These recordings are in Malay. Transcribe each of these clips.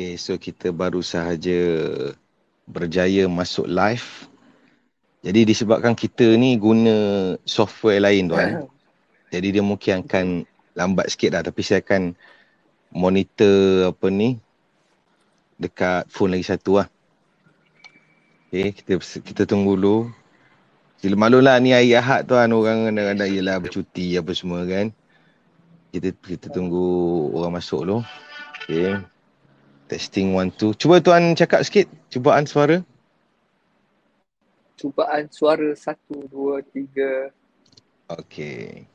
Okay, so kita baru sahaja berjaya masuk live. Jadi disebabkan kita ni guna software lain tuan. Jadi dia mungkin akan lambat sikit lah. Tapi saya akan monitor apa ni dekat phone lagi satu lah. Okay, kita kita tunggu dulu. Sila malu lah ni hari Ahad tuan orang kadang-kadang ialah bercuti apa semua kan. Kita kita tunggu orang masuk dulu. Okay. Testing one two. Cuba tuan cakap sikit cubaan suara. Cubaan suara satu, dua, tiga. Okay.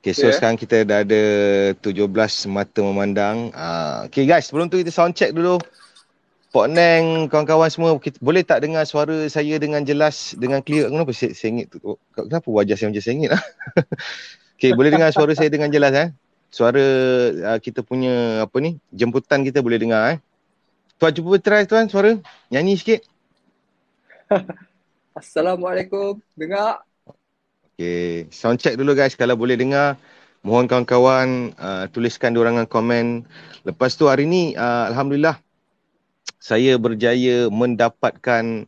Okay, so yeah. sekarang kita dah ada 17 mata memandang. Uh, okay guys, sebelum tu kita sound check dulu. Pok Neng, kawan-kawan semua, kita, boleh tak dengar suara saya dengan jelas, dengan clear? Kenapa sengit tu? Kenapa wajah saya macam sengit lah? okay, boleh dengar suara saya dengan jelas eh? Suara uh, kita punya apa ni jemputan kita boleh dengar eh. Tuan cuba try tuan suara nyanyi sikit. Assalamualaikum. Dengar? Okay. Sound check dulu guys kalau boleh dengar. Mohon kawan-kawan uh, tuliskan dorangan komen. Lepas tu hari ni uh, alhamdulillah saya berjaya mendapatkan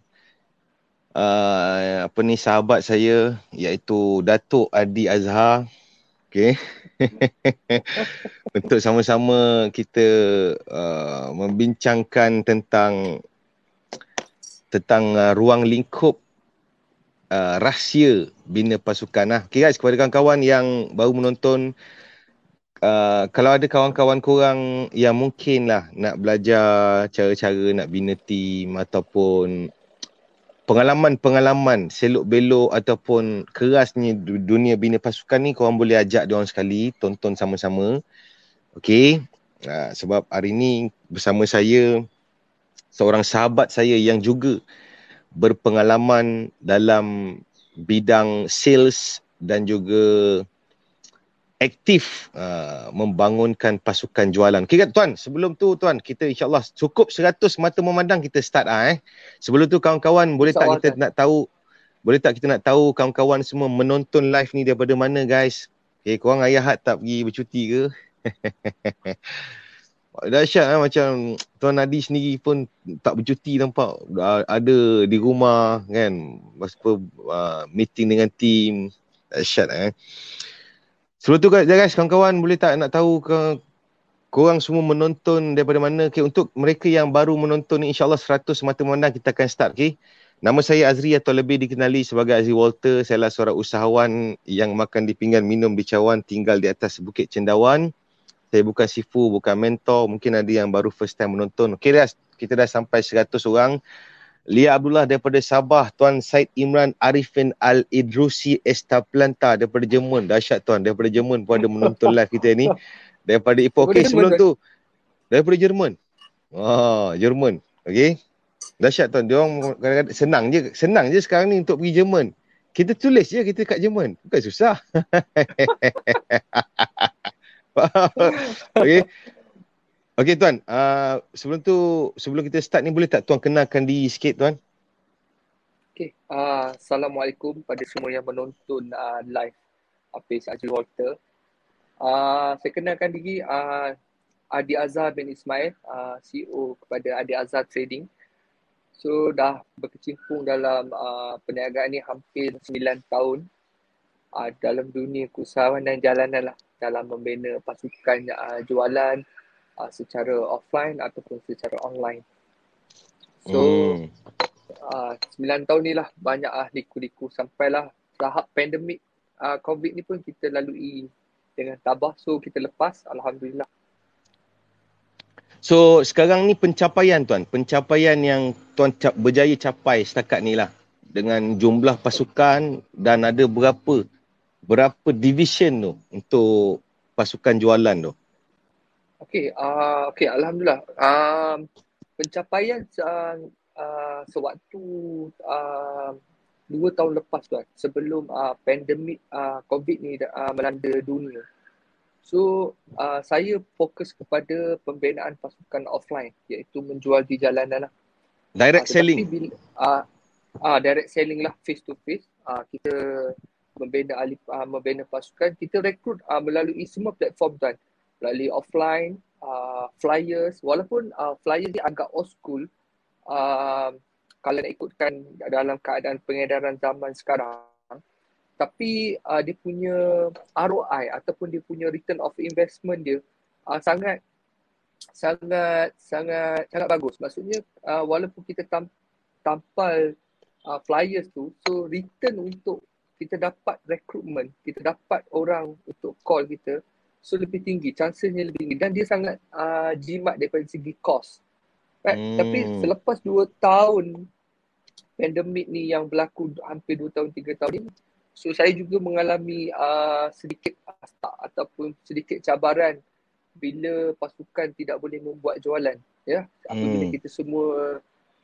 uh, apa ni sahabat saya iaitu Datuk Adi Azhar. Okay. Untuk sama-sama kita uh, membincangkan tentang tentang uh, ruang lingkup uh, rahsia bina pasukan. Nah, okay guys, kepada kawan-kawan yang baru menonton, uh, kalau ada kawan-kawan korang yang mungkin lah nak belajar cara-cara nak bina team ataupun pengalaman-pengalaman selok belok ataupun kerasnya dunia bina pasukan ni korang boleh ajak dia orang sekali tonton sama-sama. Okey. Uh, sebab hari ni bersama saya seorang sahabat saya yang juga berpengalaman dalam bidang sales dan juga aktif uh, membangunkan pasukan jualan. Okay, tuan, sebelum tu tuan, kita insyaAllah cukup 100 mata memandang kita start ah eh. Sebelum tu kawan-kawan boleh tak kita nak tahu boleh tak kita nak tahu kawan-kawan semua menonton live ni daripada mana guys? Okay, korang ayah hat tak pergi bercuti ke? Dahsyat lah macam Tuan Nadi sendiri pun tak bercuti nampak ada di rumah kan masa uh, meeting dengan team dahsyat eh. Sebelum tu guys, kawan-kawan boleh tak nak tahu ke korang semua menonton daripada mana? Okay, untuk mereka yang baru menonton ni insyaAllah 100 mata memandang kita akan start. Okay? Nama saya Azri atau lebih dikenali sebagai Azri Walter. Saya adalah seorang usahawan yang makan di pinggan, minum di cawan, tinggal di atas Bukit Cendawan. Saya bukan sifu, bukan mentor. Mungkin ada yang baru first time menonton. Okay, kita dah sampai 100 orang. Lia Abdullah daripada Sabah, Tuan Said Imran Arifin Al-Idrusi Estaplanta daripada Jerman. Dahsyat Tuan, daripada Jerman pun ada menonton live kita ni. Daripada Ipoh. Okay, sebelum tu. Daripada Jerman. Wah, Jerman. Okay. Dahsyat Tuan, dia orang kadang-kadang senang je. Senang je sekarang ni untuk pergi Jerman. Kita tulis je kita kat Jerman. Bukan susah. okay. Okey tuan, uh, sebelum tu sebelum kita start ni boleh tak tuan kenalkan diri sikit tuan? Okey, uh, assalamualaikum pada semua yang menonton uh, live Hafiz Ajil Walter. Uh, saya kenalkan diri uh, Adi Azhar bin Ismail, uh, CEO kepada Adi Azhar Trading. So dah berkecimpung dalam uh, perniagaan ni hampir 9 tahun uh, dalam dunia keusahawan dan jalanan lah dalam membina pasukan uh, jualan, uh, secara offline ataupun secara online. So, hmm. uh, 9 tahun ni lah banyak lah liku-liku sampailah tahap pandemik uh, COVID ni pun kita lalui dengan tabah. So, kita lepas. Alhamdulillah. So, sekarang ni pencapaian tuan. Pencapaian yang tuan cap- berjaya capai setakat ni lah. Dengan jumlah pasukan dan ada berapa berapa division tu untuk pasukan jualan tu? Okey, uh, okey alhamdulillah. Um, pencapaian uh, uh, sewaktu uh, dua tahun lepas tu sebelum uh, pandemik uh, COVID ni uh, melanda dunia. So, uh, saya fokus kepada pembinaan pasukan offline iaitu menjual di jalanan lah. Direct uh, selling? Bila, uh, uh, direct selling lah face to face. Uh, kita membina, ahli, uh, membina pasukan, kita rekrut uh, melalui semua platform tuan melalui offline, uh, flyers. Walaupun uh, flyers ni agak old school uh, kalau nak ikutkan dalam keadaan pengedaran zaman sekarang tapi uh, dia punya ROI ataupun dia punya return of investment dia uh, sangat sangat sangat sangat bagus. Maksudnya uh, walaupun kita tam, tampal uh, flyers tu so return untuk kita dapat recruitment kita dapat orang untuk call kita so lebih tinggi chancesnya lebih tinggi dan dia sangat uh, jimat daripada segi cost right? hmm. tapi selepas 2 tahun pandemik ni yang berlaku hampir 2 tahun 3 tahun ni so saya juga mengalami uh, sedikit astak ataupun sedikit cabaran bila pasukan tidak boleh membuat jualan ya apabila hmm. kita semua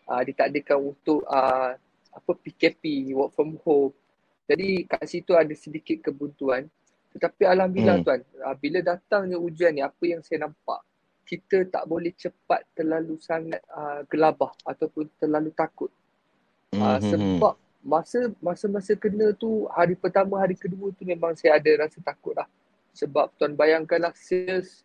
uh, ditakdirkan untuk uh, apa PKP work from home jadi kat situ ada sedikit kebuntuan tetapi alhamdulillah hmm. tuan, uh, bila datangnya ujian ni apa yang saya nampak, kita tak boleh cepat terlalu sangat uh, gelabah ataupun terlalu takut. Uh, hmm. Sebab masa masa-masa kena tu hari pertama hari kedua tu memang saya ada rasa takut lah. Sebab tuan bayangkanlah sales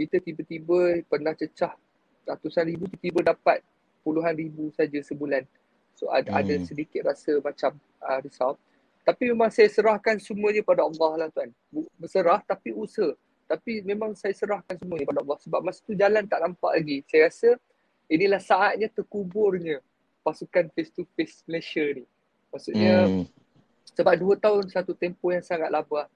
kita tiba-tiba pernah cecah ratusan ribu tiba-tiba dapat puluhan ribu saja sebulan. So ada, hmm. ada sedikit rasa macam uh, risau. Tapi memang saya serahkan semuanya pada Allah lah tuan. Berserah tapi usaha. Tapi memang saya serahkan semuanya pada Allah. Sebab masa tu jalan tak nampak lagi. Saya rasa inilah saatnya terkuburnya pasukan face to face Malaysia ni. Maksudnya hmm. sebab dua tahun satu tempoh yang sangat labah.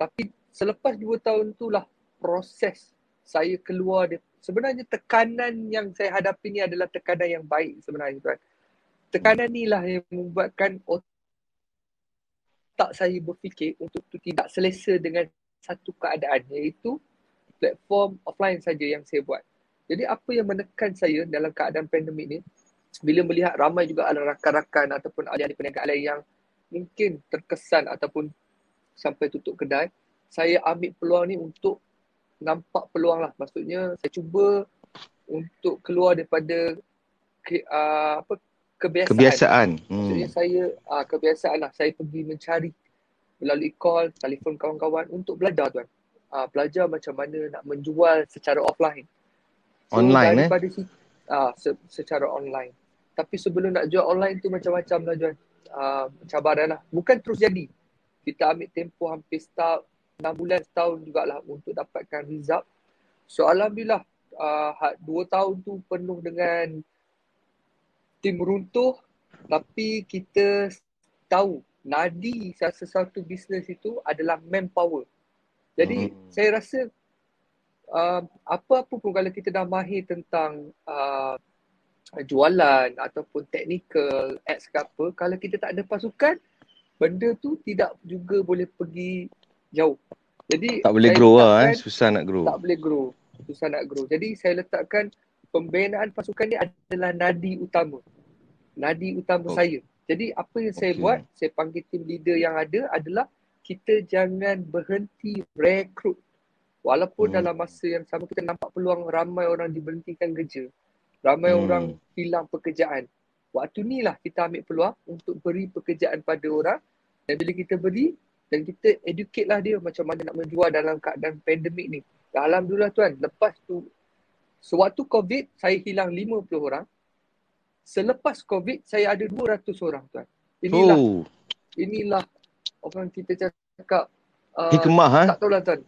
Tapi selepas dua tahun tu lah proses saya keluar dia. Sebenarnya tekanan yang saya hadapi ni adalah tekanan yang baik sebenarnya tuan. Tekanan ni lah yang membuatkan tak saya berfikir untuk tu tidak selesa dengan satu keadaan iaitu platform offline saja yang saya buat. Jadi apa yang menekan saya dalam keadaan pandemik ni bila melihat ramai juga rakan-rakan ataupun ahli-ahli perniagaan lain yang mungkin terkesan ataupun sampai tutup kedai, saya ambil peluang ni untuk nampak peluang lah. Maksudnya saya cuba untuk keluar daripada uh, apa kebiasaan. Kebiasaan. Hmm. Maksudnya saya uh, kebiasaan lah. Saya pergi mencari melalui call, telefon kawan-kawan untuk belajar tuan. Uh, belajar macam mana nak menjual secara offline. So, online daripada eh? Si, uh, se- secara online. Tapi sebelum nak jual online tu macam-macam lah tuan. Uh, cabaran lah. Bukan terus jadi. Kita ambil tempoh hampir setahun, 6 bulan setahun jugalah untuk dapatkan result. So Alhamdulillah, uh, 2 tahun tu penuh dengan tim runtuh tapi kita tahu nadi sesuatu bisnes itu adalah manpower. Jadi hmm. saya rasa uh, apa-apa pun kalau kita dah mahir tentang uh, jualan ataupun technical ads ke apa, kalau kita tak ada pasukan, benda tu tidak juga boleh pergi jauh. Jadi tak boleh grow lah eh, susah nak grow. Tak boleh grow. Susah nak grow. Jadi saya letakkan pembinaan pasukan ni adalah nadi utama nadi utama oh. saya. Jadi apa yang saya okay. buat, saya panggil tim leader yang ada adalah kita jangan berhenti rekrut. Walaupun hmm. dalam masa yang sama kita nampak peluang ramai orang diberhentikan kerja. Ramai hmm. orang hilang pekerjaan. Waktu ni lah kita ambil peluang untuk beri pekerjaan pada orang. Dan bila kita beri dan kita educate lah dia macam mana nak menjual dalam keadaan pandemik ni. Dan Alhamdulillah tuan, lepas tu sewaktu COVID saya hilang 50 orang selepas COVID saya ada 200 orang tuan. Inilah oh. inilah orang kita cakap uh, hikmah ha? Tak tahu lah tuan.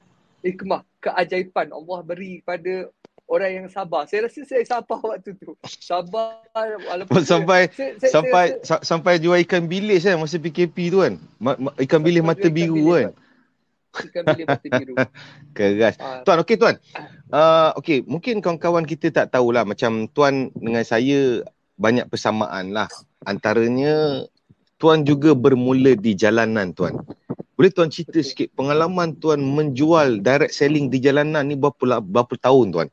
Hikmah, keajaiban Allah beri pada orang yang sabar. Saya rasa saya sabar waktu tu. Sabar walaupun sampai saya, saya, sampai saya, sampai jual ikan bilis kan masa PKP tu kan. Ma, ma, ikan bilis mata biru bilis, kan. Ikan bilis mata biru. Keras. Uh, tuan, okey tuan. Uh, okey, mungkin kawan-kawan kita tak tahulah macam tuan dengan saya banyak persamaan lah. Antaranya tuan juga bermula di jalanan tuan. Boleh tuan cerita sikit pengalaman tuan menjual direct selling di jalanan ni berapa berapa tahun tuan?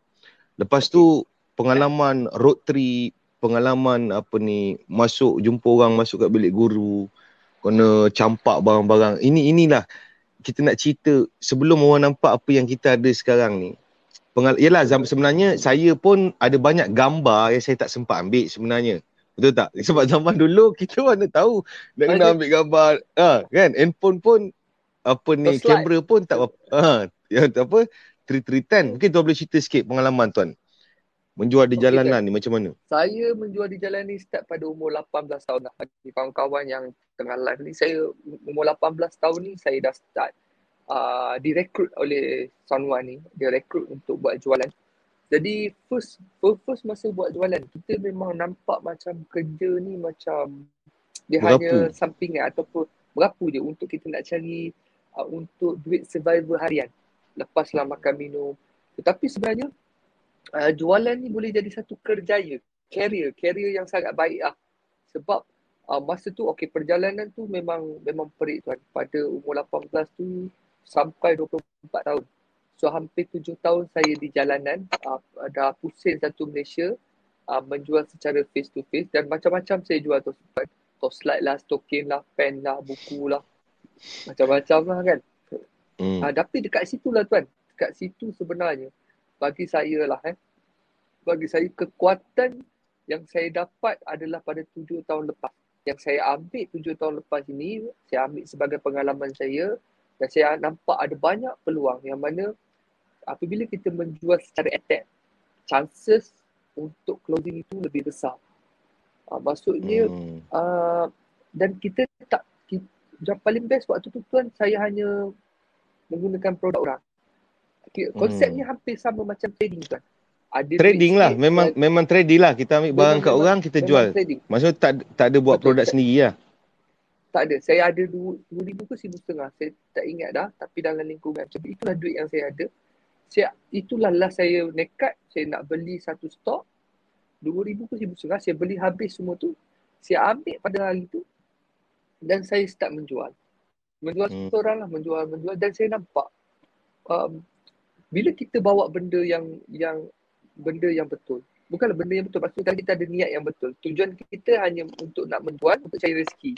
Lepas tu pengalaman road trip, pengalaman apa ni masuk jumpa orang masuk kat bilik guru, kena campak barang-barang. Ini inilah kita nak cerita sebelum orang nampak apa yang kita ada sekarang ni. Pengal yalah sebenarnya saya pun ada banyak gambar yang saya tak sempat ambil sebenarnya. Betul tak? Sebab zaman dulu kita mana tahu nak kena ambil gambar. Ha, kan? Handphone pun apa ni kamera pun tak apa ha, ya apa 3310 mungkin tuan boleh cerita sikit pengalaman tuan. Menjual di jalanan ni macam mana? Saya menjual di jalan ni start pada umur 18 tahun. Bagi kawan-kawan yang tengah live ni, saya umur 18 tahun ni saya dah start uh, direkrut oleh Sanwan ni. Dia rekrut untuk buat jualan. Jadi first, first, masa buat jualan, kita memang nampak macam kerja ni macam dia Berapu. hanya sampingan ataupun berapu je untuk kita nak cari uh, untuk duit survival harian. Lepaslah makan minum. Tetapi sebenarnya uh, jualan ni boleh jadi satu kerjaya, career, career yang sangat baik lah. Sebab uh, masa tu okey perjalanan tu memang memang perik tuan. Pada umur 18 tu sampai 24 tahun. So hampir 7 tahun saya di jalanan, uh, dah pusing satu Malaysia uh, menjual secara face to face dan macam-macam saya jual tu. Tos slide lah, token lah, pen lah, buku lah. Macam-macam lah kan. Hmm. Uh, tapi dekat situ lah tuan. Dekat situ sebenarnya bagi saya lah eh. Bagi saya kekuatan yang saya dapat adalah pada tujuh tahun lepas. Yang saya ambil tujuh tahun lepas ini, saya ambil sebagai pengalaman saya dan saya nampak ada banyak peluang yang mana apabila kita menjual secara attack, chances untuk closing itu lebih besar. Uh, maksudnya Hmm. uh, dan kita tak kita, yang paling best waktu tu tuan saya hanya menggunakan produk orang. Okay, Konsepnya Hmm. hampir sama macam trading tuan. Ada Trading lah, memang dan- memang trading lah. Kita ambil barang kat orang, kita jual. trading. Maksudnya tak tak ada buat Betul, produk tak- sendiri lah. Tak ada. Saya ada dua dua ribu ke seribu setengah. Saya tak ingat dah. Tapi dalam lingkungan macam tu, itulah duit yang saya ada. Saya, itulah lah saya nekat. Saya nak beli satu stok. Dua ribu ke seribu setengah. Saya beli habis semua tu. Saya ambil pada hari tu. Dan saya start menjual. Menjual Hmm. hmm. orang lah. Menjual, menjual. Dan saya nampak. Um, bila kita bawa benda yang yang benda yang betul. Bukanlah benda yang betul. Maksudnya kita ada niat yang betul. Tujuan kita hanya untuk nak menjual, untuk cari rezeki.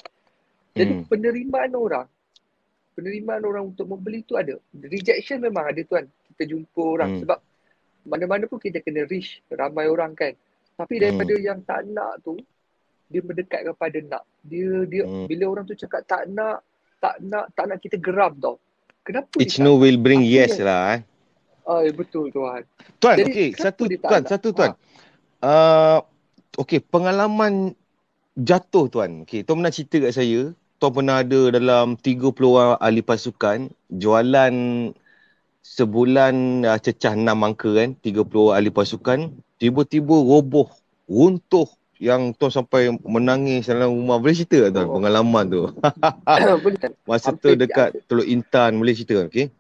Jadi Hmm. penerimaan orang, penerimaan orang untuk membeli tu ada. Rejection memang ada tuan. Kita jumpa orang Hmm. sebab mana-mana pun kita kena reach ramai orang kan. Tapi Hmm. daripada yang tak nak tu, dia mendekat kepada nak. Dia dia Hmm. bila orang tu cakap tak nak, tak nak, tak nak kita geram tau. Kenapa tak no will bring yes lah eh. Ah, ya, betul tuan. Tuan, okey, satu tuan, satu tuan. Uh, okey, pengalaman jatuh tuan. Okey, tuan pernah cerita kat saya, tuan pernah ada dalam 30 orang ahli pasukan, jualan sebulan uh, cecah 6 angka kan, 30 ahli pasukan, tiba-tiba roboh, runtuh yang tuan sampai menangis dalam rumah. Boleh cerita tak tuan Oh. pengalaman tu? Masa tu dekat Teluk Intan, boleh cerita okey?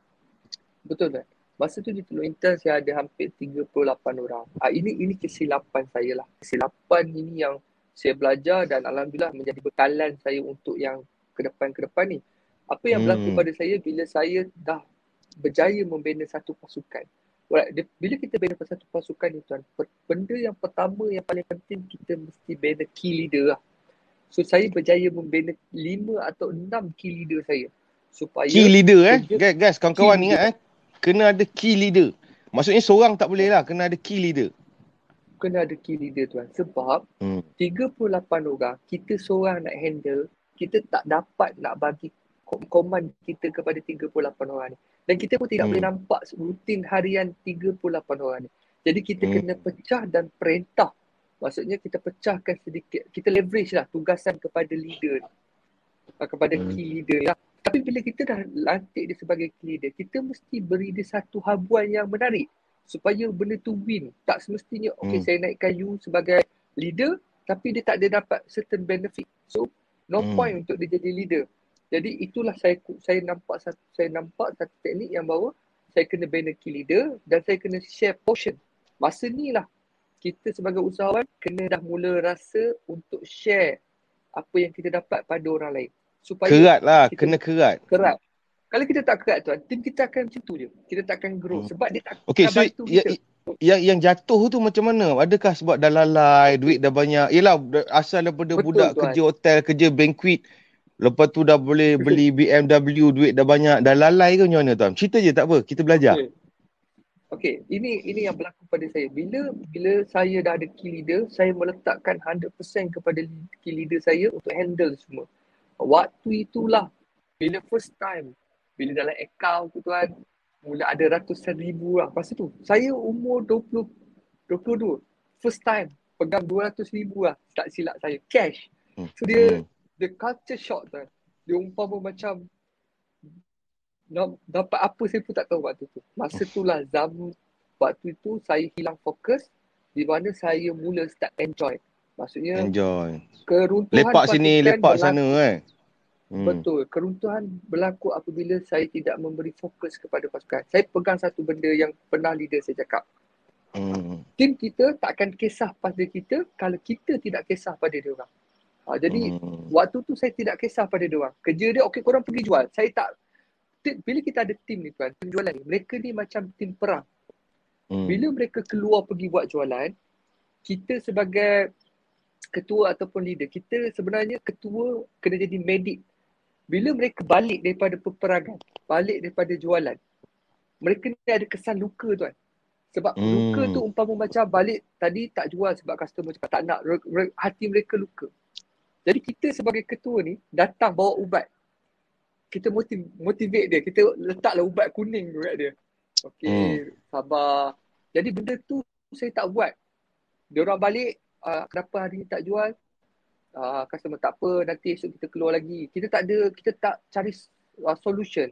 Betul tak? Masa tu di Teluk Intan saya ada hampir 38 orang. Ah ini ini kesilapan saya lah. Kesilapan ini yang saya belajar dan alhamdulillah menjadi bekalan saya untuk yang ke depan ke depan ni. Apa yang berlaku Hmm. pada saya bila saya dah berjaya membina satu pasukan. Alright, bila kita bina satu pasukan ni tuan, benda yang pertama yang paling penting kita mesti bina key leader lah. So saya berjaya membina 5 atau 6 key leader saya. Supaya Key leader eh. Guys, kawan-kawan ingat eh. Kena ada key leader. Maksudnya seorang tak boleh lah. Kena ada key leader. kena ada key leader tuan. Sebab Hmm. 38 orang, kita seorang nak handle, kita tak dapat nak bagi kom- command kita kepada 38 orang ni. Dan kita pun tidak Hmm. boleh nampak rutin harian 38 orang ni. Jadi kita Hmm. kena pecah dan perintah. Maksudnya kita pecahkan sedikit, kita leverage lah tugasan kepada leader ni. Ah, Kepada Hmm. key leader lah. Tapi bila kita dah lantik dia sebagai leader, kita mesti beri dia satu habuan yang menarik supaya benda tu win. Tak semestinya, okay Hmm. saya naikkan you sebagai leader tapi dia tak ada dapat certain benefit. So, no Hmm. point untuk dia jadi leader. Jadi itulah saya saya nampak satu saya nampak satu teknik yang bahawa saya kena bina key leader dan saya kena share portion. Masa ni lah kita sebagai usahawan kena dah mula rasa untuk share apa yang kita dapat pada orang lain. Supaya Kerat lah. kita- Kena kerat. kerat. Kalau kita tak kerat tuan, tim kita akan macam tu je. Kita tak akan grow Hmm. sebab dia tak tak so bantu ya, kita. yang yang jatuh tu macam mana? Adakah sebab dah lalai, duit dah banyak? Yelah, da- asal daripada Betul, budak tuan. kerja hotel, kerja banquet, lepas tu dah boleh beli BMW, duit dah banyak, dah lalai ke macam mana tuan? Cerita je tak apa, kita belajar. Okey. Okey, ini ini yang berlaku pada saya. Bila bila saya dah ada key leader, saya meletakkan 100% kepada key leader saya untuk handle semua. Waktu itulah bila first time, bila dalam account tu tuan, mula ada ratusan ribu lah. Masa tu, saya umur 20, 22. first time pegang 200 ribu lah tak silap saya cash Hmm. so dia Hmm. the culture shock tu dia umpama macam dapat apa saya pun tak tahu waktu tu masa tu lah zaman waktu itu saya hilang fokus di mana saya mula start enjoy maksudnya Enjoy. keruntuhan Lepak sini, lepak berlaku- sana kan. Hmm. Betul. Keruntuhan berlaku apabila saya tidak memberi fokus kepada pasukan. Saya pegang satu benda yang pernah leader saya cakap. Hmm. Tim kita tak akan kisah pada kita kalau kita tidak kisah pada dia orang. Ha, jadi Hmm. waktu tu saya tidak kisah pada dia orang. Kerja dia okey korang pergi jual. Saya tak bila kita ada tim ni tuan, tim jualan ni, mereka ni macam tim perang. Hmm. Bila mereka keluar pergi buat jualan, kita sebagai ketua ataupun leader, kita sebenarnya ketua kena jadi medik. Bila mereka balik daripada peperangan, balik daripada jualan, mereka ni ada kesan luka tuan. Sebab Hmm. luka tu umpama macam balik tadi tak jual sebab customer cakap tak nak, re- re- hati mereka luka. Jadi kita sebagai ketua ni datang bawa ubat. Kita motiv, motivate dia, kita letaklah ubat kuning tu kat dia. Okey, sabar. Jadi benda tu saya tak buat. Dia orang balik, uh, kenapa hari ni tak jual? Uh, customer tak apa, nanti esok kita keluar lagi. Kita tak ada, kita tak cari uh, solution.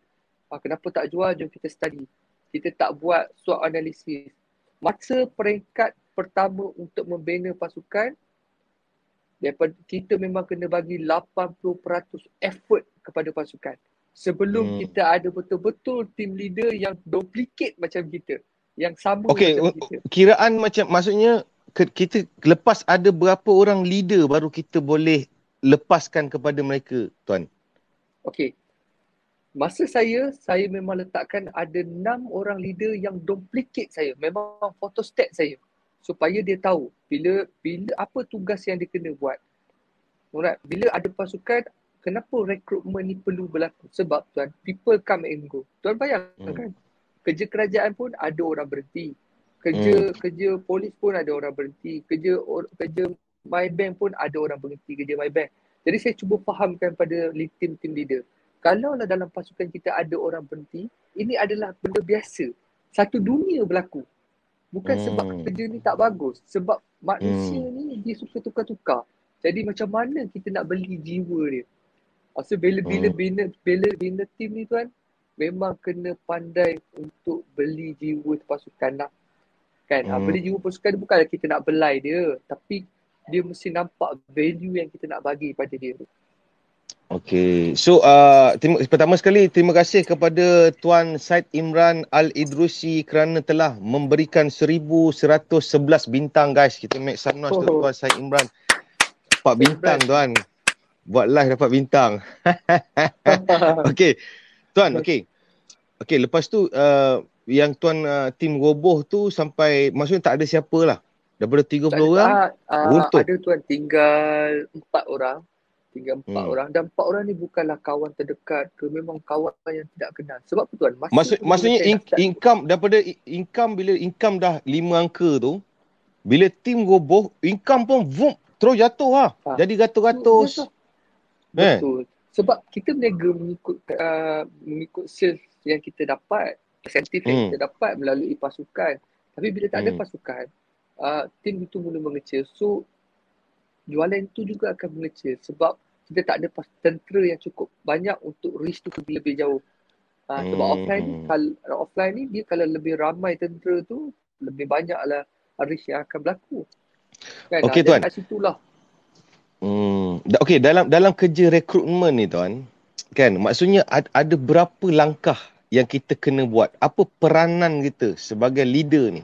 Uh, kenapa tak jual, jom kita study. Kita tak buat SWOT analisis. Masa peringkat pertama untuk membina pasukan, daripada kita memang kena bagi 80% effort kepada pasukan. Sebelum Hmm. kita ada betul-betul team leader yang duplicate macam kita. Yang sama Okey, macam kita. kiraan macam maksudnya kita lepas ada berapa orang leader baru kita boleh lepaskan kepada mereka, tuan. Okey. Masa saya, saya memang letakkan ada enam orang leader yang duplicate saya. Memang photostat saya. Supaya dia tahu bila bila apa tugas yang dia kena buat. Alright. Bila ada pasukan, kenapa rekrutmen ni perlu berlaku? Sebab tuan, people come and go. Tuan bayangkan, kerja kerajaan pun ada orang berhenti. Kerja kerja polis pun ada orang berhenti. Kerja or, kerja my bank pun ada orang berhenti kerja my bank. Jadi saya cuba fahamkan pada li- tim-tim leader. Kalaulah dalam pasukan kita ada orang berhenti, ini adalah benda biasa. Satu dunia berlaku. Bukan Hmm. sebab kerja ni tak bagus. Sebab manusia ni dia suka tukar-tukar. Jadi macam mana kita nak beli jiwa dia? So bila bila Hmm. bina bila bina tim ni tuan, memang kena pandai untuk beli jiwa pasukan lah. Kan? Hmm. Hmm. beli jiwa pasukan ni bukanlah kita nak belai dia, tapi dia mesti nampak value yang kita nak bagi pada dia tu. Okey. So uh, terima, pertama sekali terima kasih kepada Tuan Said Imran Al-Idrusi kerana telah memberikan 1111 bintang guys. Kita make some noise untuk Oh. Tuan Said Imran. Dapat bintang tuan. Buat live dapat bintang. Okey. Tuan, okey. Okey, lepas tu uh, yang tuan uh, tim roboh tu sampai maksudnya tak ada siapa lah. Daripada 30 Tak orang. ah, runtuh. ada tuan tinggal empat orang. Tinggal empat Hmm. orang. Dan empat orang ni bukanlah kawan terdekat ke memang kawan yang tidak kenal. Sebab apa tuan? Masa Maksud tu maksudnya in, income daripada i- income bila income dah lima angka tu bila tim roboh income pun vum terus jatuh lah. Ah. Jadi ratus-ratus. Eh. Betul. Sebab kita berniaga mengikut uh, mengikut sales yang kita dapat, insentif yang Hmm. kita dapat melalui pasukan. Tapi bila tak ada Hmm. pasukan, uh, tim itu mula mengecil. So jualan itu juga akan mengecil sebab kita tak ada pas- tentera yang cukup banyak untuk reach tu pergi lebih jauh. Uh, sebab Hmm. offline ni, kalau offline ni dia kalau lebih ramai tentera tu lebih banyaklah reach yang akan berlaku. Kan? Okey, Ah, tuan. Kat situlah. Hmm. Okey, dalam dalam kerja rekrutmen ni tuan, kan maksudnya ad, ada berapa langkah yang kita kena buat? Apa peranan kita sebagai leader ni?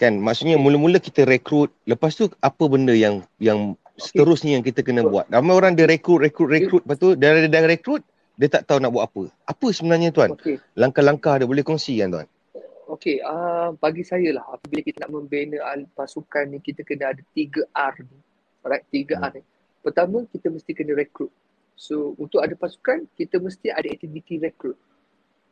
Kan maksudnya mula-mula kita rekrut, lepas tu apa benda yang yang seterusnya yang kita kena Betul. buat? Ramai orang dia rekrut rekrut rekrut, lepas tu dah dah rekrut, dia tak tahu nak buat apa. Apa sebenarnya tuan? Okey. Langkah-langkah dia boleh kongsi kan tuan? Okey, uh, bagi saya lah apabila kita nak membina pasukan ni kita kena ada 3R ni. Alright, 3R ni. Pertama kita mesti kena rekrut. So untuk ada pasukan kita mesti ada aktiviti rekrut.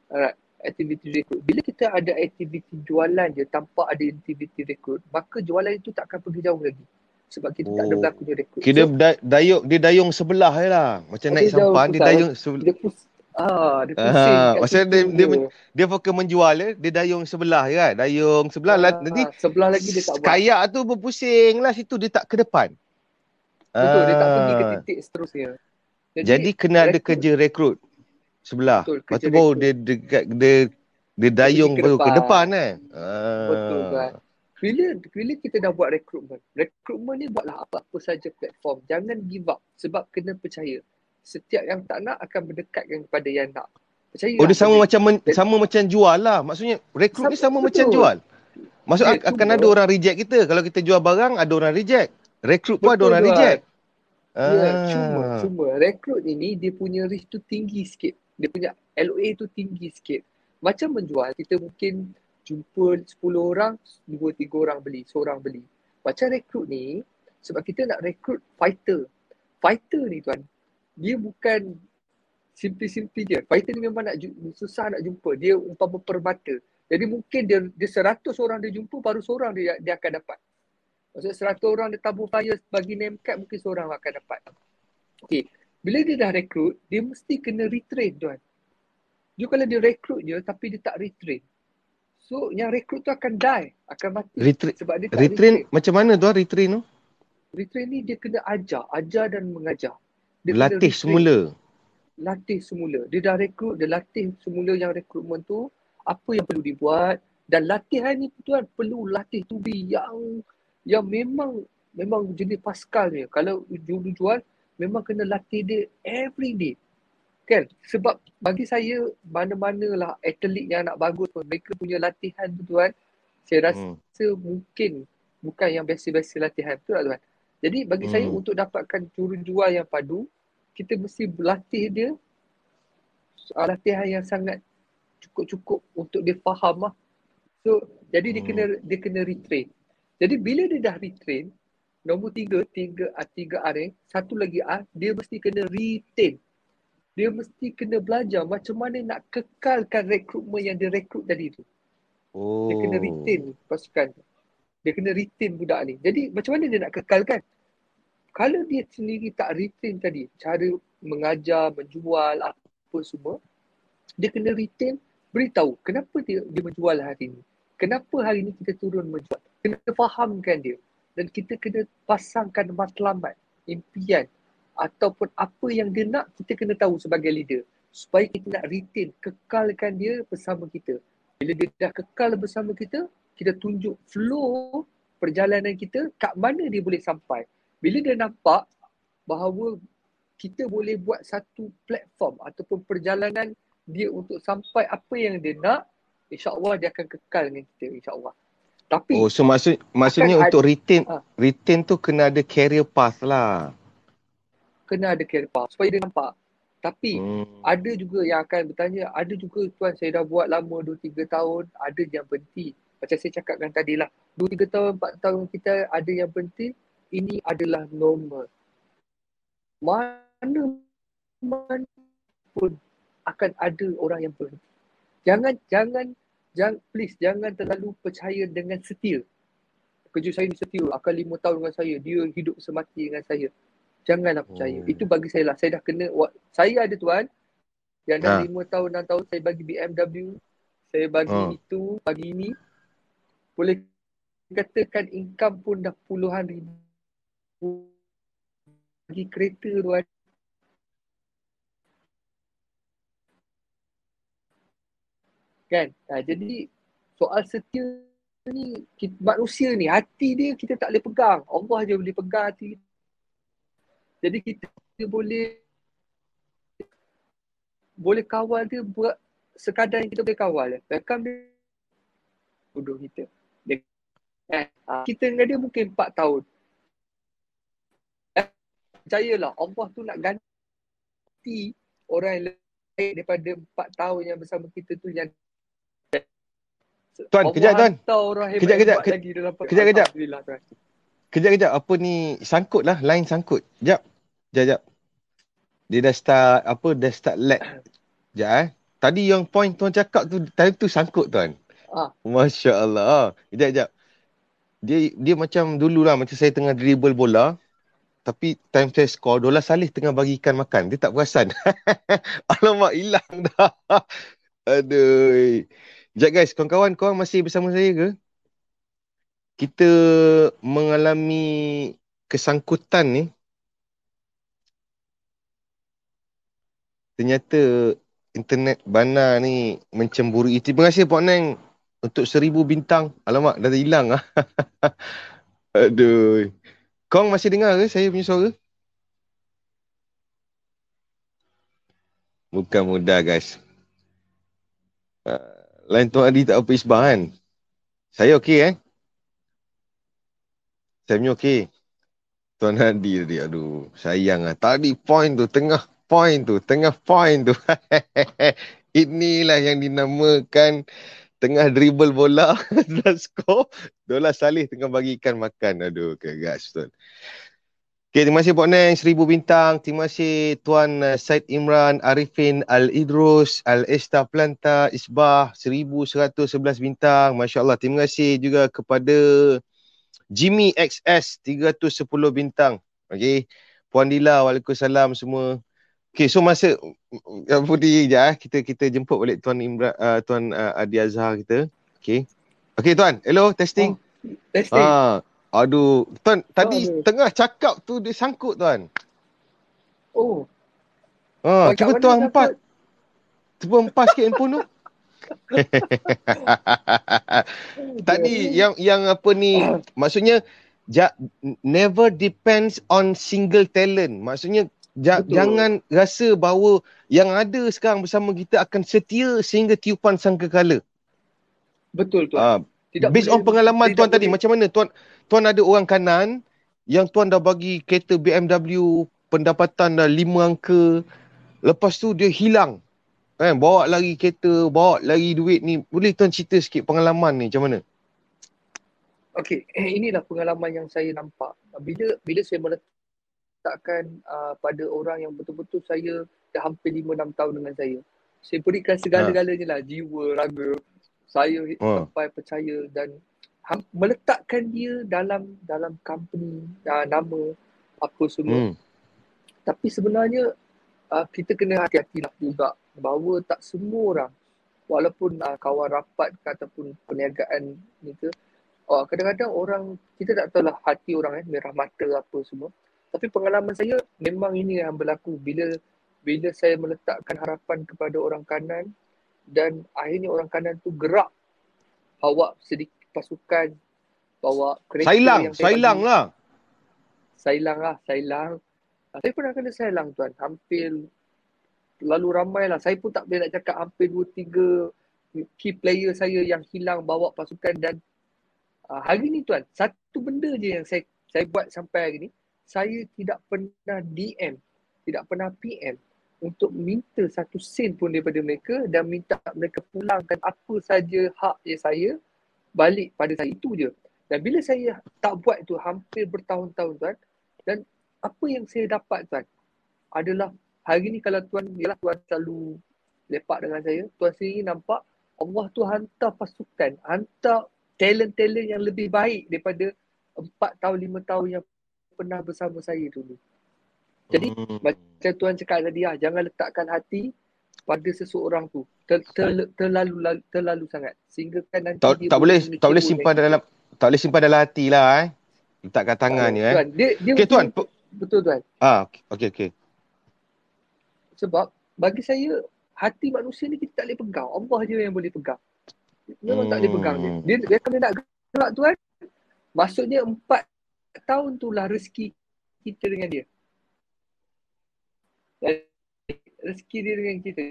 Alright, aktiviti rekrut. Bila kita ada aktiviti jualan je tanpa ada aktiviti rekrut, maka jualan itu tak akan pergi jauh lagi. Sebab kita tak ada Oh. berlakunya rekrut. Kita So, da- dayung dia dayung sebelah je lah. Macam Ada naik sampan dia dayung sebelah. dia pus, Ah, dia pusing Ah, maksudnya dia, dia, dia fokus menjual ya, dia dayung sebelah kan. Dayung sebelah lah. Ah, Nanti sebelah lagi dia tak buat. kayak tu berpusing lah situ dia tak ke depan. Betul, dia tak pergi ke Ah. titik seterusnya. Jadi kena ada rekrut- kerja rekrut sebelah. Betul, Lepas tu baru dia dekat dia dia dayung ke baru ke depan. depan eh. Ah. Betul kan. Bila bila kita dah buat rekrutmen, rekrutmen ni buatlah apa-apa saja platform. Jangan give up sebab kena percaya. Setiap yang tak nak akan berdekatkan kepada yang nak. Percaya. Oh dia sama Jadi, macam men, sama macam jual lah. Maksudnya rekrut ni sama Betul. macam jual. Maksud Ya, ak- akan ada orang reject kita. Kalau kita jual barang ada orang reject. Rekrut pun ada orang reject. Ya, Ah. cuma cuma rekrut ini dia punya risk tu tinggi sikit. Dia punya LOA tu tinggi sikit. Macam menjual, kita mungkin jumpa 10 orang, 2 3 orang beli, seorang beli. Macam rekrut ni sebab kita nak rekrut fighter. Fighter ni tuan, dia bukan simply-simply je. Fighter ni memang nak susah nak jumpa. Dia umpama permata. Jadi mungkin dia dia 100 orang dia jumpa baru seorang dia dia akan dapat. Maksudnya 100 orang dia tabur fire bagi name card mungkin seorang akan dapat. Okey. Bila dia dah rekrut, dia mesti kena retrain tuan. Dia kalau dia rekrut je tapi dia tak retrain. So yang rekrut tu akan die, akan mati. Retrain, Sebab dia tak retrain retrain. macam mana tu ah, retrain tu? Retrain ni dia kena ajar, ajar dan mengajar. Dia Latih semula. latih semula. Dia dah rekrut, dia latih semula yang rekrutmen tu, apa yang perlu dibuat dan latihan ni tuan perlu latih tubi yang yang memang memang jenis Pascal ni. Kalau dulu jual memang kena latih dia every day. Kan? Sebab bagi saya mana-mana lah atlet yang nak bagus pun mereka punya latihan tu tuan saya rasa Hmm. mungkin bukan yang biasa-biasa latihan betul tak tuan? Jadi bagi Hmm. saya untuk dapatkan juru jual yang padu kita mesti berlatih dia uh, latihan yang sangat cukup-cukup untuk dia faham lah. So jadi dia Hmm. kena dia kena retrain. Jadi bila dia dah retrain nombor tiga, tiga, ah, tiga R eh, satu lagi R, dia mesti kena retain. Dia mesti kena belajar macam mana nak kekalkan rekrutmen yang dia rekrut tadi tu. Oh. Dia kena retain pasukan tu. Dia kena retain budak ni. Jadi macam mana dia nak kekalkan? Kalau dia sendiri tak retain tadi, cara mengajar, menjual, apa semua, dia kena retain, beritahu kenapa dia, dia menjual hari ni. Kenapa hari ni kita turun menjual. Kena fahamkan dia. Dan kita kena pasangkan matlamat, impian ataupun apa yang dia nak, kita kena tahu sebagai leader. Supaya kita nak retain, kekalkan dia bersama kita. Bila dia dah kekal bersama kita, kita tunjuk flow perjalanan kita kat mana dia boleh sampai. Bila dia nampak bahawa kita boleh buat satu platform ataupun perjalanan dia untuk sampai apa yang dia nak, insya-Allah dia akan kekal dengan kita insya-Allah. Tapi Oh, so maksud maksudnya untuk retain Ah. retain tu kena ada career path lah. kena ada career path supaya dia nampak. Tapi Hmm. ada juga yang akan bertanya, ada juga tuan saya dah buat lama 2 3 tahun, ada yang berhenti. Macam saya cakapkan tadi lah, 2 3 tahun, 4 tahun kita ada yang berhenti, ini adalah normal. Mana mana pun akan ada orang yang berhenti. Jangan jangan jangan please jangan terlalu percaya dengan setia. Kerja saya ni setia, akan 5 tahun dengan saya, dia hidup semati dengan saya. Janganlah percaya. Oh. Itu bagi saya lah. Saya dah kena saya ada tuan yang dah Ha. lima tahun, enam tahun saya bagi BMW, saya bagi Ha. itu, bagi ini. Boleh katakan income pun dah puluhan ribu bagi kereta tuan. Kan? Ha, jadi soal setia ni kita, manusia ni hati dia kita tak boleh pegang. Allah je boleh pegang hati. Jadi kita boleh boleh kawal dia buat sekadar yang kita boleh kawal. Welcome dia bodoh kita. Dia, eh, ha, kita dengan dia mungkin 4 tahun. Eh, percayalah Allah tu nak ganti orang yang lebih daripada 4 tahun yang bersama kita tu yang Tuan, Allah kejap, Tuan. Kejap, kejap, kejap, kejap. Kejap kejap apa ni sangkut lah line sangkut. Jap. Jap jap. Dia dah start apa dah start lag. Jap eh. Tadi yang point tuan cakap tu tadi tu sangkut tuan. Ah. Masya-Allah. Kejap kejap. Dia dia macam dulu lah macam saya tengah dribble bola. tapi time test score Dola Salih tengah bagi ikan makan. Dia tak perasan. Alamak, hilang dah. Aduh. Sekejap guys, kawan-kawan, korang masih bersama saya ke? Kita mengalami kesangkutan ni. Ternyata internet bana ni mencemburi. Terima kasih Pak Neng untuk seribu bintang. Alamak, dah hilang lah. Aduh. Kong masih dengar ke saya punya suara? Bukan mudah guys. Uh, lain Tuan Adi tak apa isbah kan? Saya okey eh? Saya punya okey. Tuan Adi tadi, aduh sayang lah. Tadi point tu, tengah point tu, tengah point tu. Inilah yang dinamakan tengah dribble bola dan skor Dola Salih tengah bagi ikan makan aduh kegas tuan Okay, terima kasih Pak Neng, seribu bintang. Terima kasih Tuan uh, Said Imran, Arifin Al-Idrus, Al-Esta Planta, Isbah, seribu seratus sebelas bintang. Masya Allah. Terima kasih juga kepada Jimmy XS, tiga ratus sepuluh bintang. Okay. Puan Dila, Waalaikumsalam semua. Okay, so masa apa di je eh. kita kita jemput balik tuan Imran uh, tuan uh, Adi Azhar kita. Okay. Okay tuan, hello testing. Oh, testing. Ah, aduh, tuan tadi oh, tengah cakap tu dia sangkut tuan. Oh. Ah, oh, cuba tuan empat. Cuba empat sikit handphone tu. tadi yang yang apa ni maksudnya ja, never depends on single talent. Maksudnya Ja, jangan rasa bahawa yang ada sekarang bersama kita akan setia sehingga tiupan sangkakala. Betul tuan. Uh, tidak based on pengalaman tuan boleh. tadi macam mana tuan tuan ada orang kanan yang tuan dah bagi kereta BMW pendapatan dah lima angka lepas tu dia hilang. Kan bawa lagi kereta, bawa lagi duit ni. Boleh tuan cerita sikit pengalaman ni macam mana? Okey, inilah pengalaman yang saya nampak. Bila bila saya meletak letakkan uh, pada orang yang betul-betul saya dah hampir 5-6 tahun dengan saya. Saya berikan segala-galanya lah, jiwa, raga. Saya oh. sampai percaya dan meletakkan dia dalam dalam company, uh, nama, apa semua. Hmm. Tapi sebenarnya uh, kita kena hati-hati lah juga bahawa tak semua orang walaupun uh, kawan rapat ke ataupun perniagaan ni ke uh, kadang-kadang orang kita tak tahu lah hati orang eh merah mata apa semua tapi pengalaman saya memang ini yang berlaku bila bila saya meletakkan harapan kepada orang kanan dan akhirnya orang kanan tu gerak bawa sedikit pasukan bawa kereta sailang, yang saya sailang lah. Sailang lah, sailang. Ah, saya pernah kena sailang tuan. Hampir lalu ramai lah. Saya pun tak boleh nak cakap hampir dua tiga key player saya yang hilang bawa pasukan dan uh, hari ni tuan, satu benda je yang saya saya buat sampai hari ni saya tidak pernah DM, tidak pernah PM untuk minta satu sen pun daripada mereka dan minta mereka pulangkan apa saja hak yang saya balik pada saya itu je. Dan bila saya tak buat itu hampir bertahun-tahun tuan dan apa yang saya dapat tuan adalah hari ni kalau tuan ialah tuan selalu lepak dengan saya, tuan sendiri nampak Allah tu hantar pasukan, hantar talent-talent yang lebih baik daripada empat tahun, lima tahun yang pernah bersama saya dulu. Jadi hmm. macam tuan cakap tadi ah jangan letakkan hati pada seseorang tu ter, ter, terlalu terlalu sangat sehingga kan nanti tak, tak boleh tak boleh simpan dalam tak boleh simpan dalam hati lah eh. Letakkan tangan ni eh. Dia, dia okay, tuan. Betul tuan. Ah okey okey. Sebab bagi saya hati manusia ni kita tak boleh pegang. Allah je yang boleh pegang. Memang hmm. tak boleh pegang dia. Dia, dia kena nak gerak tuan. Maksudnya empat tahun tu lah rezeki kita dengan dia. Rezeki dia dengan kita.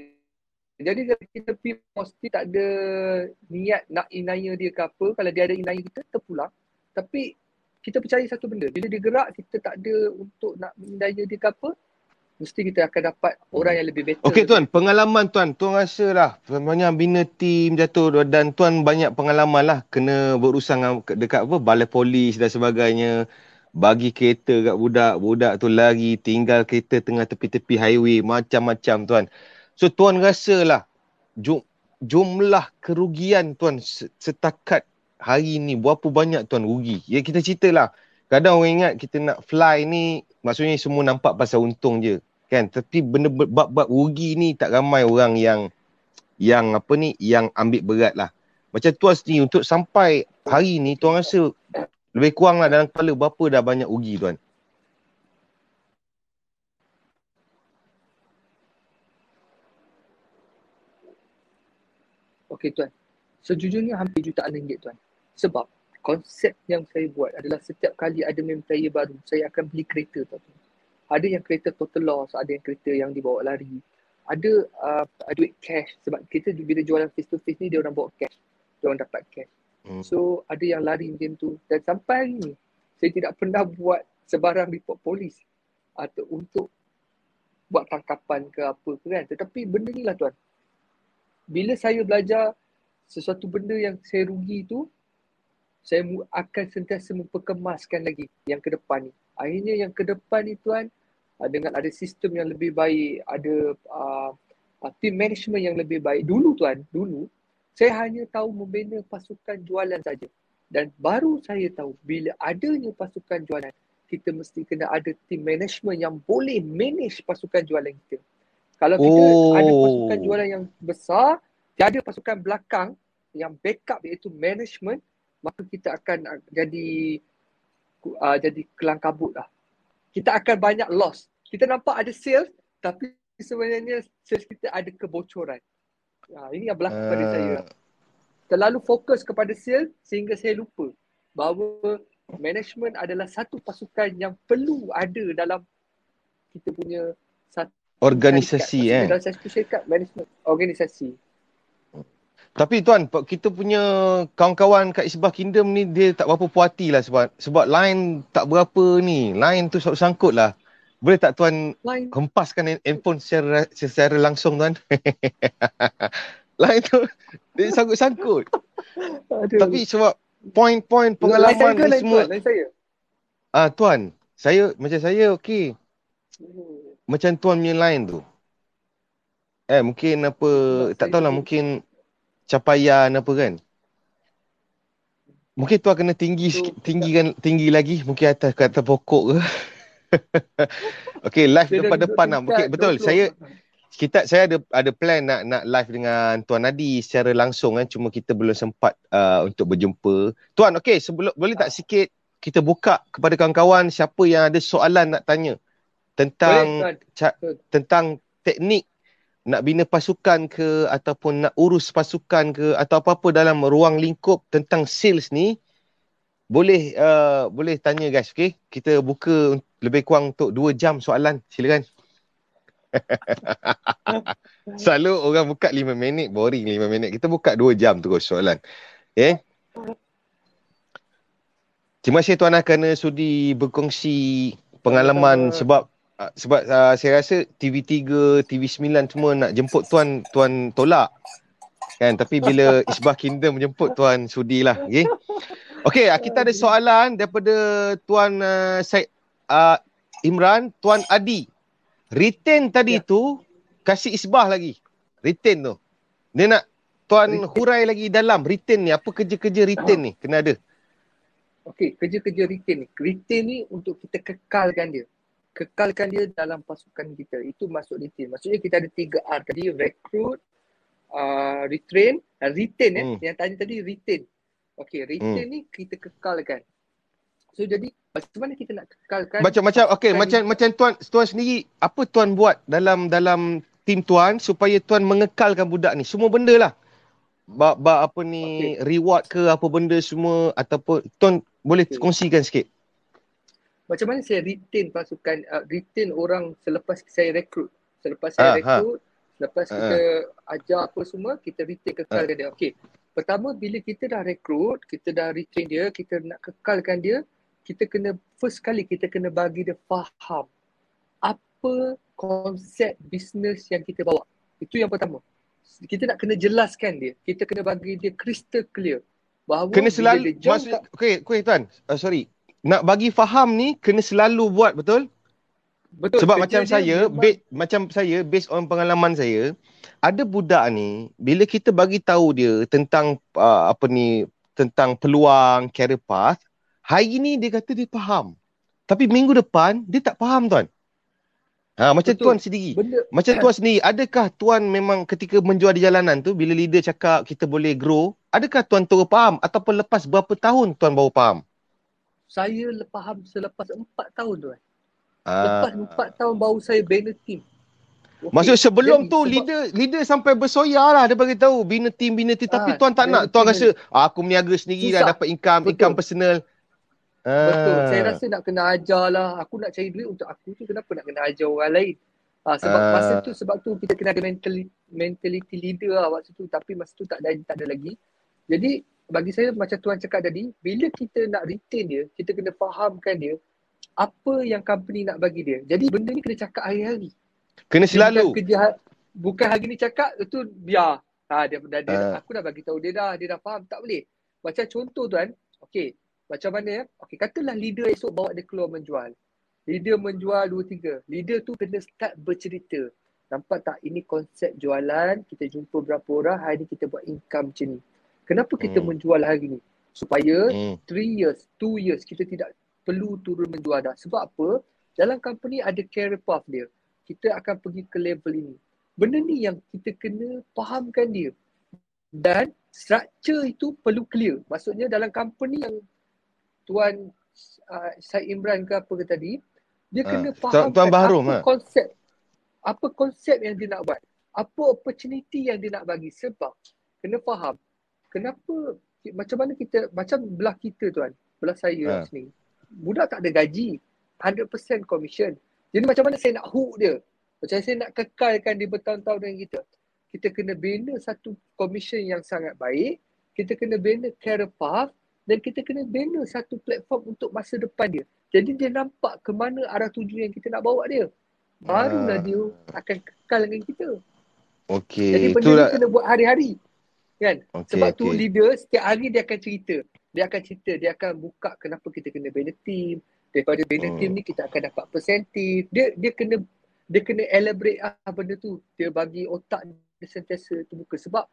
Jadi kalau kita pergi mesti tak ada niat nak inaya dia ke apa. Kalau dia ada inaya kita, terpulang. Tapi kita percaya satu benda. Bila dia gerak, kita tak ada untuk nak inaya dia ke apa. Mesti kita akan dapat orang yang lebih better. Okey tuan, pengalaman tuan. Tuan rasa lah banyak bina tim jatuh dan tuan banyak pengalaman lah kena berurusan dekat apa balai polis dan sebagainya bagi kereta kat budak, budak tu lari tinggal kereta tengah tepi-tepi highway macam-macam tuan. So tuan rasalah jum, jumlah kerugian tuan setakat hari ni berapa banyak tuan rugi. Ya kita ceritalah kadang orang ingat kita nak fly ni maksudnya semua nampak pasal untung je kan tapi benda bab-bab rugi ni tak ramai orang yang yang apa ni yang ambil berat lah macam tuan sendiri untuk sampai hari ni tuan rasa lebih kurang lah dalam kepala berapa dah banyak rugi tuan Okey tuan. Sejujurnya hampir jutaan ringgit tuan. Sebab konsep yang saya buat adalah setiap kali ada player baru, saya akan beli kereta tuan. Ada yang kereta total loss, ada yang kereta yang dibawa lari. Ada uh, duit cash sebab kita bila jualan face to face ni dia orang bawa cash. Dia orang dapat cash. Hmm. So ada yang lari macam tu dan sampai hari ni saya tidak pernah buat sebarang report polis atau untuk buat tangkapan ke apa ke kan. Tetapi benda ni lah tuan bila saya belajar sesuatu benda yang saya rugi tu saya akan sentiasa memperkemaskan lagi yang ke depan ni. Akhirnya yang ke depan ni tuan uh, dengan ada sistem yang lebih baik, ada uh, team management yang lebih baik. Dulu tuan, dulu saya hanya tahu membina pasukan jualan saja. Dan baru saya tahu bila adanya pasukan jualan, kita mesti kena ada team management yang boleh manage pasukan jualan kita. Kalau kita oh. ada pasukan jualan yang besar, tiada pasukan belakang yang backup iaitu management, maka kita akan jadi uh, jadi kelang kabut lah. Kita akan banyak loss. Kita nampak ada sales tapi sebenarnya sales kita ada kebocoran. Ha, ini yang berlaku uh. pada saya. Terlalu fokus kepada sales sehingga saya lupa bahawa management adalah satu pasukan yang perlu ada dalam kita punya satu organisasi eh. Dalam satu syarikat management organisasi. Tapi tuan, kita punya kawan-kawan kat Isbah Kingdom ni dia tak berapa puas hati lah sebab sebab line tak berapa ni. Line tu sangkut lah. Boleh tak tuan line. hempaskan handphone secara, secara langsung tuan? line tu dia sangkut-sangkut. Tapi sebab poin-poin pengalaman ni semua. Tuan, saya. Ah tuan, saya macam saya okey. Hmm macam tuan punya line tu. Eh mungkin apa tak, tak tahulah mungkin capaian apa kan. Mungkin tuan kena tinggi sikit, tinggi kan tinggi lagi mungkin atas ke atas pokok ke. Okey live depan depan lah. Okay, betul. Saya kita saya ada ada plan nak nak live dengan tuan Nadi secara langsung kan cuma kita belum sempat uh, untuk berjumpa. Tuan okey sebelum boleh tak sikit kita buka kepada kawan-kawan siapa yang ada soalan nak tanya tentang ca- tentang teknik nak bina pasukan ke ataupun nak urus pasukan ke atau apa-apa dalam ruang lingkup tentang sales ni boleh uh, boleh tanya guys okey kita buka lebih kurang untuk 2 jam soalan silakan selalu orang buka 5 minit boring 5 minit kita buka 2 jam terus soalan okey Terima kasih tuan kerana sudi berkongsi pengalaman sebab Uh, sebab uh, saya rasa TV3, TV9 semua nak jemput tuan, tuan tolak. Kan? Tapi bila Isbah Kingdom menjemput tuan sudilah. Okay? Okay, uh, kita ada soalan daripada tuan uh, Syed uh, Imran, tuan Adi. Retain tadi ya. tu, kasih Isbah lagi. Retain tu. Dia nak tuan retain. hurai lagi dalam retain ni. Apa kerja-kerja retain ni? Kena ada. Okay, kerja-kerja retain ni. Retain ni untuk kita kekalkan dia kekalkan dia dalam pasukan kita. Itu masuk retain. Maksudnya kita ada tiga R tadi. Recruit, uh, retrain dan retain. Eh. Hmm. Yang tadi tadi retain. Okay, retain hmm. ni kita kekalkan. So jadi macam mana kita nak kekalkan? Macam-macam, okay. Macam macam tuan tuan sendiri, apa tuan buat dalam dalam tim tuan supaya tuan mengekalkan budak ni? Semua benda lah. Bak, bak apa ni, okay. reward ke apa benda semua ataupun tuan boleh okay. kongsikan sikit macam mana saya retain pasukan uh, retain orang selepas saya rekrut selepas saya uh, rekrut ha. selepas uh, kita ajar apa semua kita retain kekalkan uh. dia okey pertama bila kita dah rekrut kita dah retain dia kita nak kekalkan dia kita kena first kali kita kena bagi dia faham apa konsep bisnes yang kita bawa. Itu yang pertama. Kita nak kena jelaskan dia. Kita kena bagi dia crystal clear bahawa kena selalu maksud okey okey tuan. Uh, sorry. Nak bagi faham ni kena selalu buat betul? Betul. Sebab macam saya, be, macam saya based on pengalaman saya, ada budak ni bila kita bagi tahu dia tentang uh, apa ni tentang peluang career path, Hari ni dia kata dia faham. Tapi minggu depan dia tak faham tuan. Ha, macam Betul. tuan sendiri. Benda, macam tuan sendiri, adakah tuan memang ketika menjual di jalanan tu bila leader cakap kita boleh grow, adakah tuan terus faham ataupun lepas berapa tahun tuan baru faham? Saya faham selepas empat tahun tuan. Ah. Lepas empat tahun baru saya bina team. Okay. Maksud sebelum Jadi, tu sebab... leader leader sampai bersoya lah dia bagi tahu bina team bina team tapi ah, tuan tak nak tuan rasa ah, aku meniaga sendiri dah dapat income Betul. income personal. Betul. Saya ah. rasa nak kena ajar lah. Aku nak cari duit untuk aku tu kenapa nak kena ajar orang lain. Ha, sebab uh, masa tu sebab tu kita kena ada mentality, mentality leader lah waktu tu tapi masa tu tak ada tak ada lagi. Jadi bagi saya macam tuan cakap tadi, bila kita nak retain dia, kita kena fahamkan dia apa yang company nak bagi dia. Jadi benda ni kena cakap hari-hari. Kena selalu. Bukan, kerja, bukan hari ni cakap itu biar. Ha, dia, dia, dia, uh. Aku dah bagi tahu dia dah, dia dah faham. Tak boleh. Macam contoh tuan, okey, macam mana ya? Okey, katalah leader esok bawa dia keluar menjual. Leader menjual dua tiga. Leader tu kena start bercerita. Nampak tak ini konsep jualan, kita jumpa berapa orang, hari ni kita buat income macam ni. Kenapa kita hmm. menjual hari ni? Supaya hmm. three years, two years kita tidak perlu turun menjual dah. Sebab apa? Dalam company ada career path dia. Kita akan pergi ke level ini. Benda ni yang kita kena fahamkan dia. Dan structure itu perlu clear. Maksudnya dalam company yang Tuan uh, Syed Imran ke apa ke tadi, dia ha. kena faham Tuan Bahrum, apa ha? konsep apa konsep yang dia nak buat. Apa opportunity yang dia nak bagi. Sebab kena faham kenapa macam mana kita macam belah kita tuan, belah saya ha. sini. Budak tak ada gaji. 100% commission. Jadi macam mana saya nak hook dia? Macam saya nak kekalkan dia bertahun-tahun dengan kita. Kita kena bina satu commission yang sangat baik. Kita kena bina career path dan kita kena bina satu platform untuk masa depan dia. Jadi dia nampak ke mana arah tuju yang kita nak bawa dia. Barulah ah. dia akan kekal dengan kita. Okey. Jadi benda Itulah... ni kena buat hari-hari. Kan? Okay, Sebab okay. tu leader setiap hari dia akan cerita. Dia akan cerita, dia akan buka kenapa kita kena bina team. Daripada bina hmm. team ni kita akan dapat persentif. Dia dia kena dia kena elaborate ah benda tu. Dia bagi otak dia sentiasa terbuka. Sebab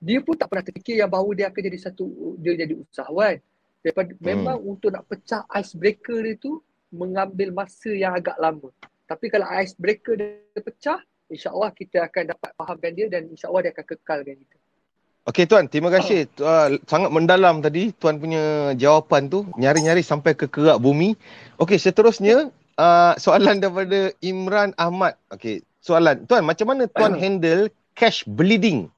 dia pun tak pernah terfikir yang bahawa dia akan jadi satu, dia jadi usahawan daripada hmm. memang untuk nak pecah icebreaker dia tu mengambil masa yang agak lama. Tapi kalau icebreaker dia pecah, insya-Allah kita akan dapat fahamkan dia dan insya-Allah dia akan kekalkan kita. Okey tuan, terima kasih. Uh, sangat mendalam tadi tuan punya jawapan tu, nyari-nyari sampai ke kerak bumi. Okey, seterusnya uh, soalan daripada Imran Ahmad. Okey, soalan. Tuan, macam mana tuan handle cash bleeding?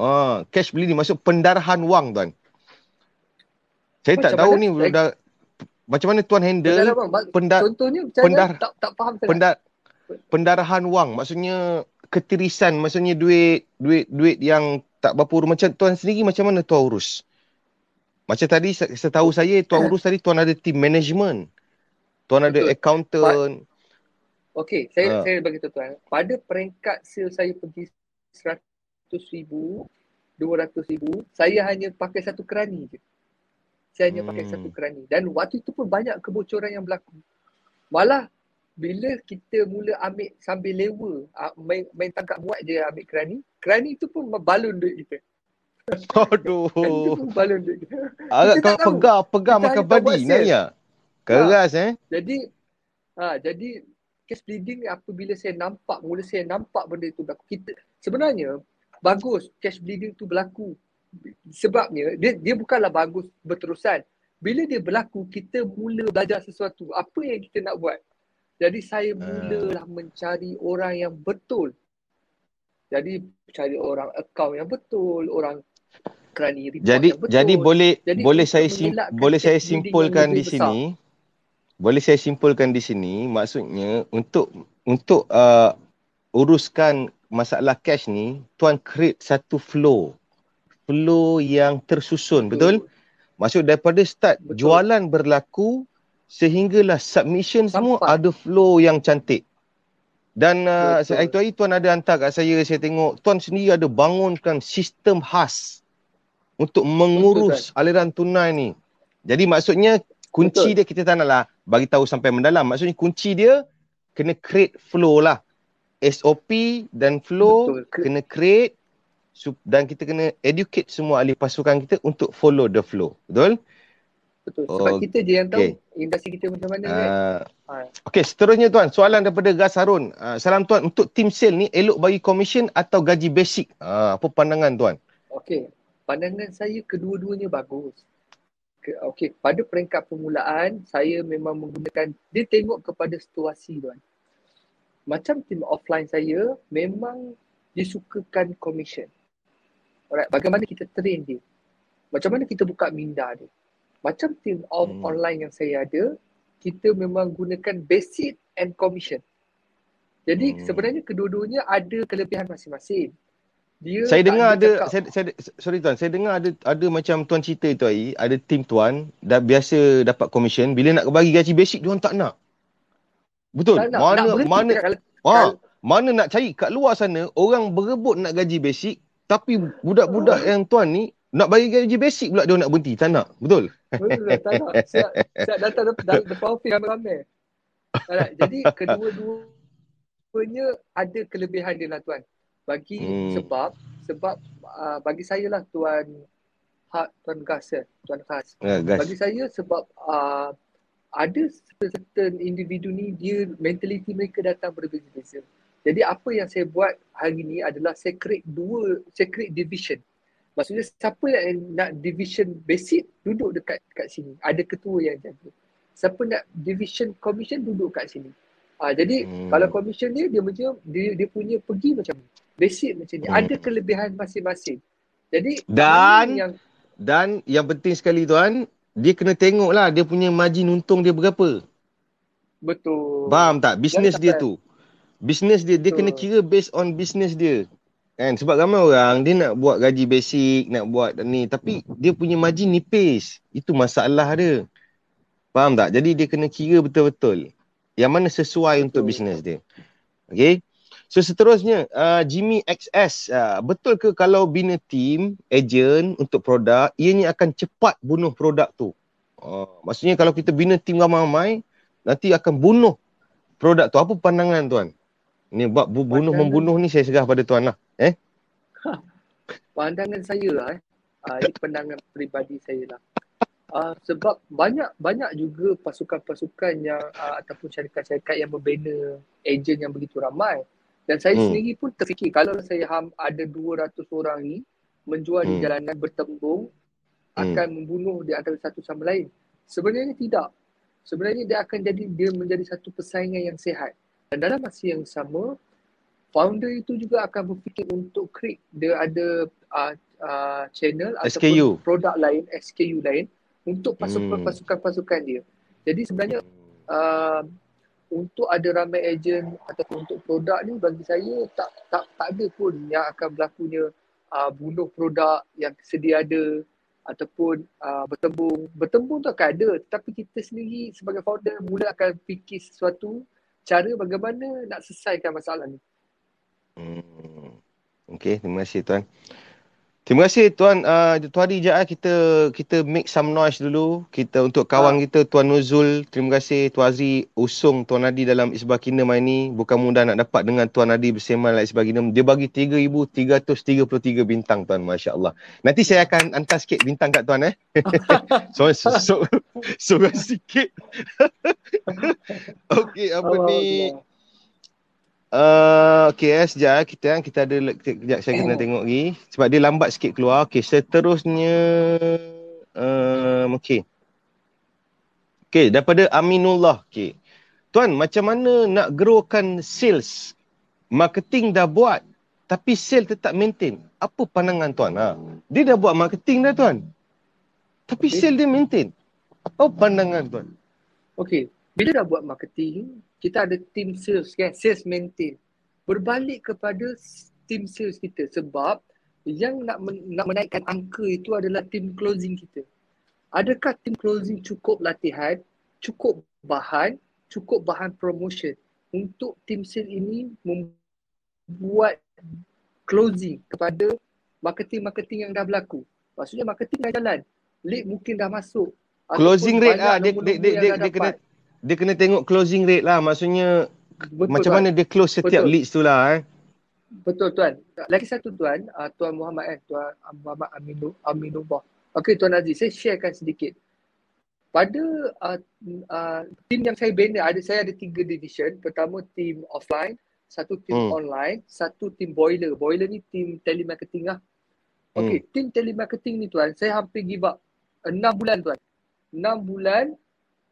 Ah, cash bleeding maksud pendarahan wang tuan. Saya macam tak tahu ni saya... dah macam mana tuan handle pendar contohnya pendar tak tak faham pendar pendarahan wang maksudnya ketirisan maksudnya duit duit duit yang tak berapa urus macam tuan sendiri macam mana tuan urus macam tadi setahu saya tuan urus tadi tuan ada team management tuan ada Betul. accountant Okey, saya ha. saya bagi tuan. Pada peringkat sales saya pergi 100 ribu, 200 ribu, saya hanya pakai satu kerani je saya hanya hmm. pakai satu kerani. Dan waktu itu pun banyak kebocoran yang berlaku. Malah bila kita mula ambil sambil lewa, main, main tangkap muat je ambil kerani, kerani itu pun balon duit kita. Aduh. itu pun balon duit kita. Agak kau pegang, pegang makan badi, Naya. Keras ha. eh. Jadi, ha, jadi case bleeding apabila saya nampak, mula saya nampak benda itu berlaku. Kita, sebenarnya, bagus cash bleeding tu berlaku sebabnya dia dia bukanlah bagus berterusan. Bila dia berlaku kita mula belajar sesuatu. Apa yang kita nak buat? Jadi saya ah. mulalah mencari orang yang betul. Jadi cari orang account yang betul, orang kerani report jadi, yang betul. Jadi boleh jadi boleh saya sim, boleh saya simpulkan di sini. Boleh saya simpulkan di sini maksudnya untuk untuk uh, uruskan masalah cash ni tuan create satu flow flow yang tersusun, betul? betul? Maksud daripada start betul. jualan berlaku sehinggalah submission Sampai. semua ada flow yang cantik. Dan uh, saya itu hari tuan ada hantar kat saya, saya tengok tuan sendiri ada bangunkan sistem khas untuk mengurus betul, aliran tunai ni. Jadi maksudnya kunci betul. dia kita tak naklah bagi tahu sampai mendalam. Maksudnya kunci dia kena create flow lah. SOP dan flow betul. kena create dan kita kena educate semua ahli pasukan kita untuk follow the flow. Betul? Betul. Sebab Oh, kita je yang tahu okey. industri kita macam mana kan. Uh, Ha. Okey, seterusnya tuan, soalan daripada Gas Harun. Uh, salam tuan, untuk tim sale ni elok bagi komisen atau gaji basic? Uh, apa pandangan tuan? Okey. Pandangan saya kedua-duanya bagus. Ke, okey, pada peringkat permulaan saya memang menggunakan dia tengok kepada situasi tuan. Macam tim offline saya memang disukakan komisen. Alright, bagaimana kita train dia? Macam mana kita buka minda dia? Macam tim off Hmm. online yang saya ada, kita memang gunakan basic and commission. Jadi Hmm. sebenarnya kedua-duanya ada kelebihan masing-masing. Dia Saya dengar ada cakap, saya, saya, sorry tuan, saya dengar ada ada macam tuan cerita tu hari, ada tim tuan dah biasa dapat komisen, bila nak bagi gaji basic diorang tak nak. Betul. tak nak, mana nak berhenti mana kalau, ah, mana nak cari kat luar sana orang berebut nak gaji basic tapi budak-budak yang tuan ni nak bagi gaji basic pula dia nak berhenti, tak nak. Betul? Betul lah, tak nak. Siap, siap datang depan, depan office ramai-ramai. Jadi kedua-duanya ada kelebihan dia lah tuan. Bagi Hmm. sebab, sebab uh, bagi saya lah tuan Ha, tuan Gas ya, tuan Khas. Ya, guys. Bagi saya sebab uh, ada certain individu ni dia mentaliti mereka datang berbeza-beza. Jadi apa yang saya buat hari ni adalah saya create dua, saya create division. Maksudnya siapa yang nak division basic duduk dekat dekat sini. Ada ketua yang jaga. Siapa nak division commission duduk kat sini. Ah jadi Hmm. kalau commission dia dia macam dia dia punya pergi macam ni. Basic macam ni. Hmm. Ada kelebihan masing-masing. Jadi Dan- yang Dan yang penting sekali tuan, dia kena tengok lah dia punya margin untung dia berapa. betul. Faham tak? Bisnes dia tu. Bisnes dia, dia Betul. kena kira based on bisnes dia. Kan? Sebab ramai orang dia nak buat gaji basic, nak buat ni. Tapi dia punya margin nipis. Itu masalah dia. Faham tak? Jadi dia kena kira betul-betul. Yang mana sesuai untuk Betul. bisnes dia. Okay? So seterusnya, uh, Jimmy XS. Uh, betul ke kalau bina team, agent untuk produk, ianya akan cepat bunuh produk tu? Uh, maksudnya kalau kita bina team ramai-ramai, nanti akan bunuh produk tu. Apa pandangan tuan? Ni bab bu- bunuh Pandangan- membunuh ni saya serah pada tuan lah. Eh? pandangan saya lah eh. Uh, ini pandangan peribadi saya lah. Uh, sebab banyak banyak juga pasukan-pasukan yang uh, ataupun syarikat-syarikat yang membina ejen yang begitu ramai. Dan saya Hmm. hmm. sendiri pun terfikir kalau saya ham, ada 200 orang ni menjual di Hmm. jalanan bertembung Hmm. akan membunuh di antara satu sama lain. Sebenarnya tidak. Sebenarnya dia akan jadi dia menjadi satu persaingan yang sihat. Dan dalam masa yang sama founder itu juga akan berfikir untuk create dia ada uh, uh, channel SKU. ataupun produk lain, SKU lain untuk pasukan-pasukan-pasukan dia. Jadi sebenarnya uh, untuk ada ramai ejen ataupun untuk produk ni bagi saya tak tak tak ada pun yang akan berlakunya uh, bunuh produk yang sedia ada ataupun uh, bertembung. Bertembung tu akan ada tetapi kita sendiri sebagai founder mula akan fikir sesuatu cara bagaimana nak selesaikan masalah ni. Hmm. Okey, terima kasih tuan. Terima kasih tuan uh, Tuan Hadi jap eh. kita kita make some noise dulu. Kita untuk kawan Ah. kita Tuan Nuzul, terima kasih Tuan Azri usung Tuan Hadi dalam Isbah Kingdom hari ni. Bukan mudah nak dapat dengan Tuan Hadi bersama dalam Isbah Kingdom. Dia bagi 3333 bintang tuan, masya-Allah. Nanti saya akan hantar sikit bintang kat tuan eh. so so so, so sikit. Okey, apa Allah ni? Allah. Uh, okay, eh, sekejap eh. kita kan kita ada sekejap saya kena tengok lagi sebab dia lambat sikit keluar. Okay, seterusnya um, okay. Okay, daripada Aminullah. Okay. Tuan, macam mana nak growkan sales? Marketing dah buat tapi sale tetap maintain. Apa pandangan tuan? Ha? Dia dah buat marketing dah tuan. Tapi Okay. sale dia maintain. Apa pandangan tuan? Okey, bila dah buat marketing, kita ada team sales kan, sales maintain. Berbalik kepada team sales kita sebab yang nak men- nak menaikkan angka itu adalah team closing kita. Adakah team closing cukup latihan, cukup bahan, cukup bahan promotion untuk team sales ini membuat closing kepada marketing-marketing yang dah berlaku. Maksudnya marketing dah jalan. Lead mungkin dah masuk. Closing rate ah dia dia dia, dia, dia kena dapat. Dia kena tengok closing rate lah. Maksudnya Betul, macam tuan. mana dia close setiap Betul. leads tu lah eh. Betul tuan. Lagi satu tuan, uh, tuan Muhammad kan, tuan Muhammad Aminu Aminullah. Okey tuan Aziz, saya sharekan sedikit. pada uh, uh, team yang saya bina ada saya ada tiga division pertama team offline satu team hmm. online satu team boiler boiler ni team telemarketing lah Okay, hmm. team telemarketing ni tuan, saya hampir give up. Enam bulan tuan. Enam bulan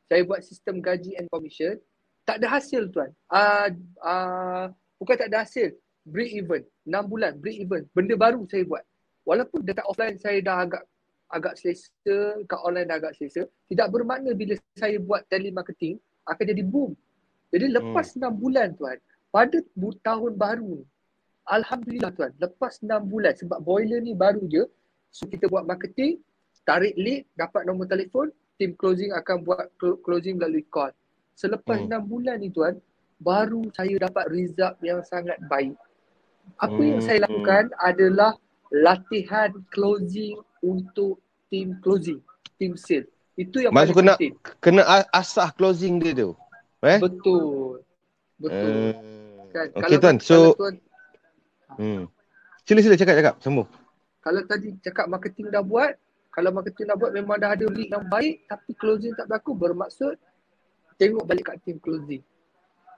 saya buat sistem gaji and commission. Tak ada hasil tuan. Uh, uh, bukan tak ada hasil. Break even. Enam bulan break even. Benda baru saya buat. Walaupun dekat offline saya dah agak agak selesa, kat online dah agak selesa. Tidak bermakna bila saya buat telemarketing akan jadi boom. Jadi lepas hmm. enam bulan tuan, pada tahun baru Alhamdulillah tuan, lepas 6 bulan sebab boiler ni baru je, so kita buat marketing, tarik lead, dapat nombor telefon, team closing akan buat closing melalui call. Selepas hmm. 6 bulan ni tuan, baru saya dapat result yang sangat baik. Apa hmm. yang saya lakukan hmm. adalah latihan closing untuk team closing, team sale. Itu yang Maksud kena, penting. kena asah closing dia tu. Eh? Betul. Betul. Hmm. Kan? Okay kalau, tuan, so tuan, Hmm. Sila sila cakap cakap sambung. Kalau tadi cakap marketing dah buat, kalau marketing dah buat memang dah ada lead yang baik tapi closing tak berlaku bermaksud tengok balik kat team closing.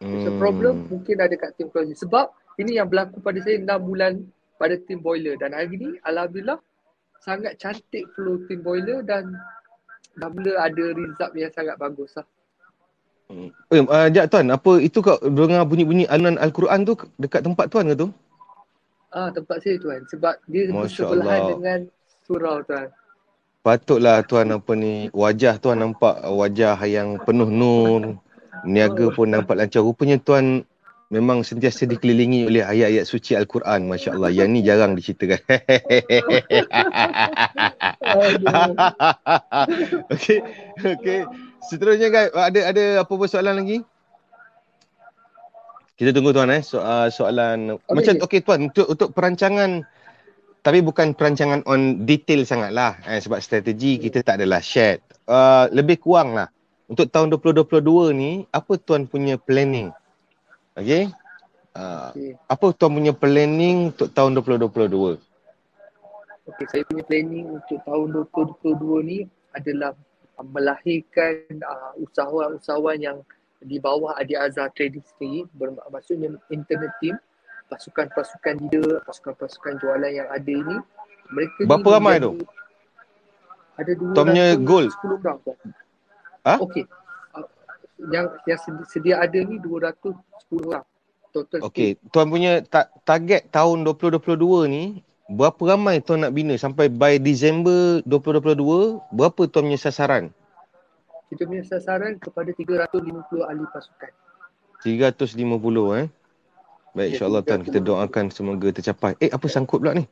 Hmm. So problem mungkin ada kat team closing sebab ini yang berlaku pada saya 6 bulan pada team boiler dan hari ni alhamdulillah sangat cantik flow team boiler dan dah mula ada result yang sangat bagus lah. Hmm. Eh, uh, Jat tuan, apa itu kau dengar bunyi-bunyi alunan Al-Quran tu dekat tempat tuan ke tu? Ah tempat saya tuan sebab dia bersebelahan dengan surau tuan. Patutlah tuan apa ni wajah tuan nampak wajah yang penuh nur. Niaga pun nampak lancar. Rupanya tuan memang sentiasa dikelilingi oleh ayat-ayat suci Al-Quran. Masya Allah. Yang ni jarang diceritakan. okay. okay. Seterusnya guys. Ada ada apa soalan lagi? Kita tunggu tuan eh so, uh, soalan okay, macam okey okay, tuan untuk untuk perancangan tapi bukan perancangan on detail sangatlah eh, sebab strategi kita tak adalah share. Uh, lebih kurang lah untuk tahun 2022 ni apa tuan punya planning? Okey. Uh, okay. apa tuan punya planning untuk tahun 2022? Okey, saya punya planning untuk tahun 2022 ni adalah melahirkan uh, usahawan-usahawan yang di bawah Adi Azhar Trading sendiri bermaksudnya internet team pasukan-pasukan leader, pasukan-pasukan jualan yang ada ini mereka berapa ni ramai tu? Ada dua Tomnya goal. 10 orang tu. Ha? Okey. Uh, yang yang sedia ada ni 210 orang. Total. Okey, tuan punya ta- target tahun 2022 ni berapa ramai tuan nak bina sampai by Disember 2022 berapa tuan punya sasaran? kita punya sasaran kepada 350 ahli pasukan. 350 eh. Baik ya, insya-Allah tuan kita doakan semoga tercapai. Eh apa sangkut pula ni?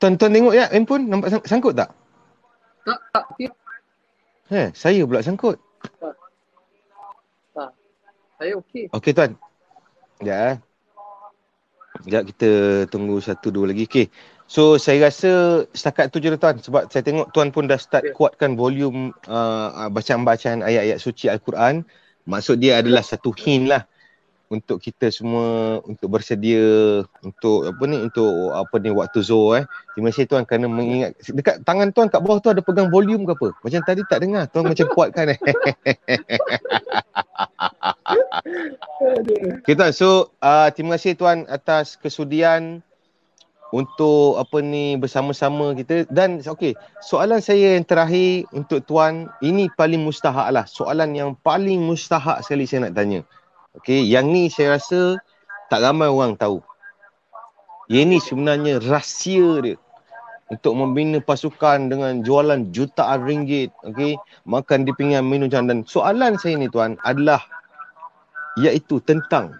Tuan-tuan tengok ya handphone nampak sang- sangkut tak? Tak, tak. Okay. Eh, saya pula sangkut. Tak. Tak. Saya okey. Okey tuan. Ya. Eh. Sekejap kita tunggu satu dua lagi. Okey. So saya rasa setakat tu je lah tuan sebab saya tengok tuan pun dah start yeah. kuatkan volume uh, bacaan-bacaan ayat-ayat suci Al-Quran. Maksud dia adalah satu hint lah untuk kita semua untuk bersedia untuk apa ni untuk apa ni waktu Zuhur eh. Terima kasih tuan kerana mengingat dekat tangan tuan kat bawah tu ada pegang volume ke apa? Macam tadi tak dengar tuan macam kuatkan eh. okay tuan so uh, terima kasih tuan atas kesudian untuk apa ni bersama-sama kita dan okey soalan saya yang terakhir untuk tuan ini paling mustahak lah soalan yang paling mustahak sekali saya nak tanya okey yang ni saya rasa tak ramai orang tahu. Yang ni sebenarnya rahsia dia untuk membina pasukan dengan jualan jutaan ringgit okey makan di pinggan minum dan soalan saya ni tuan adalah iaitu tentang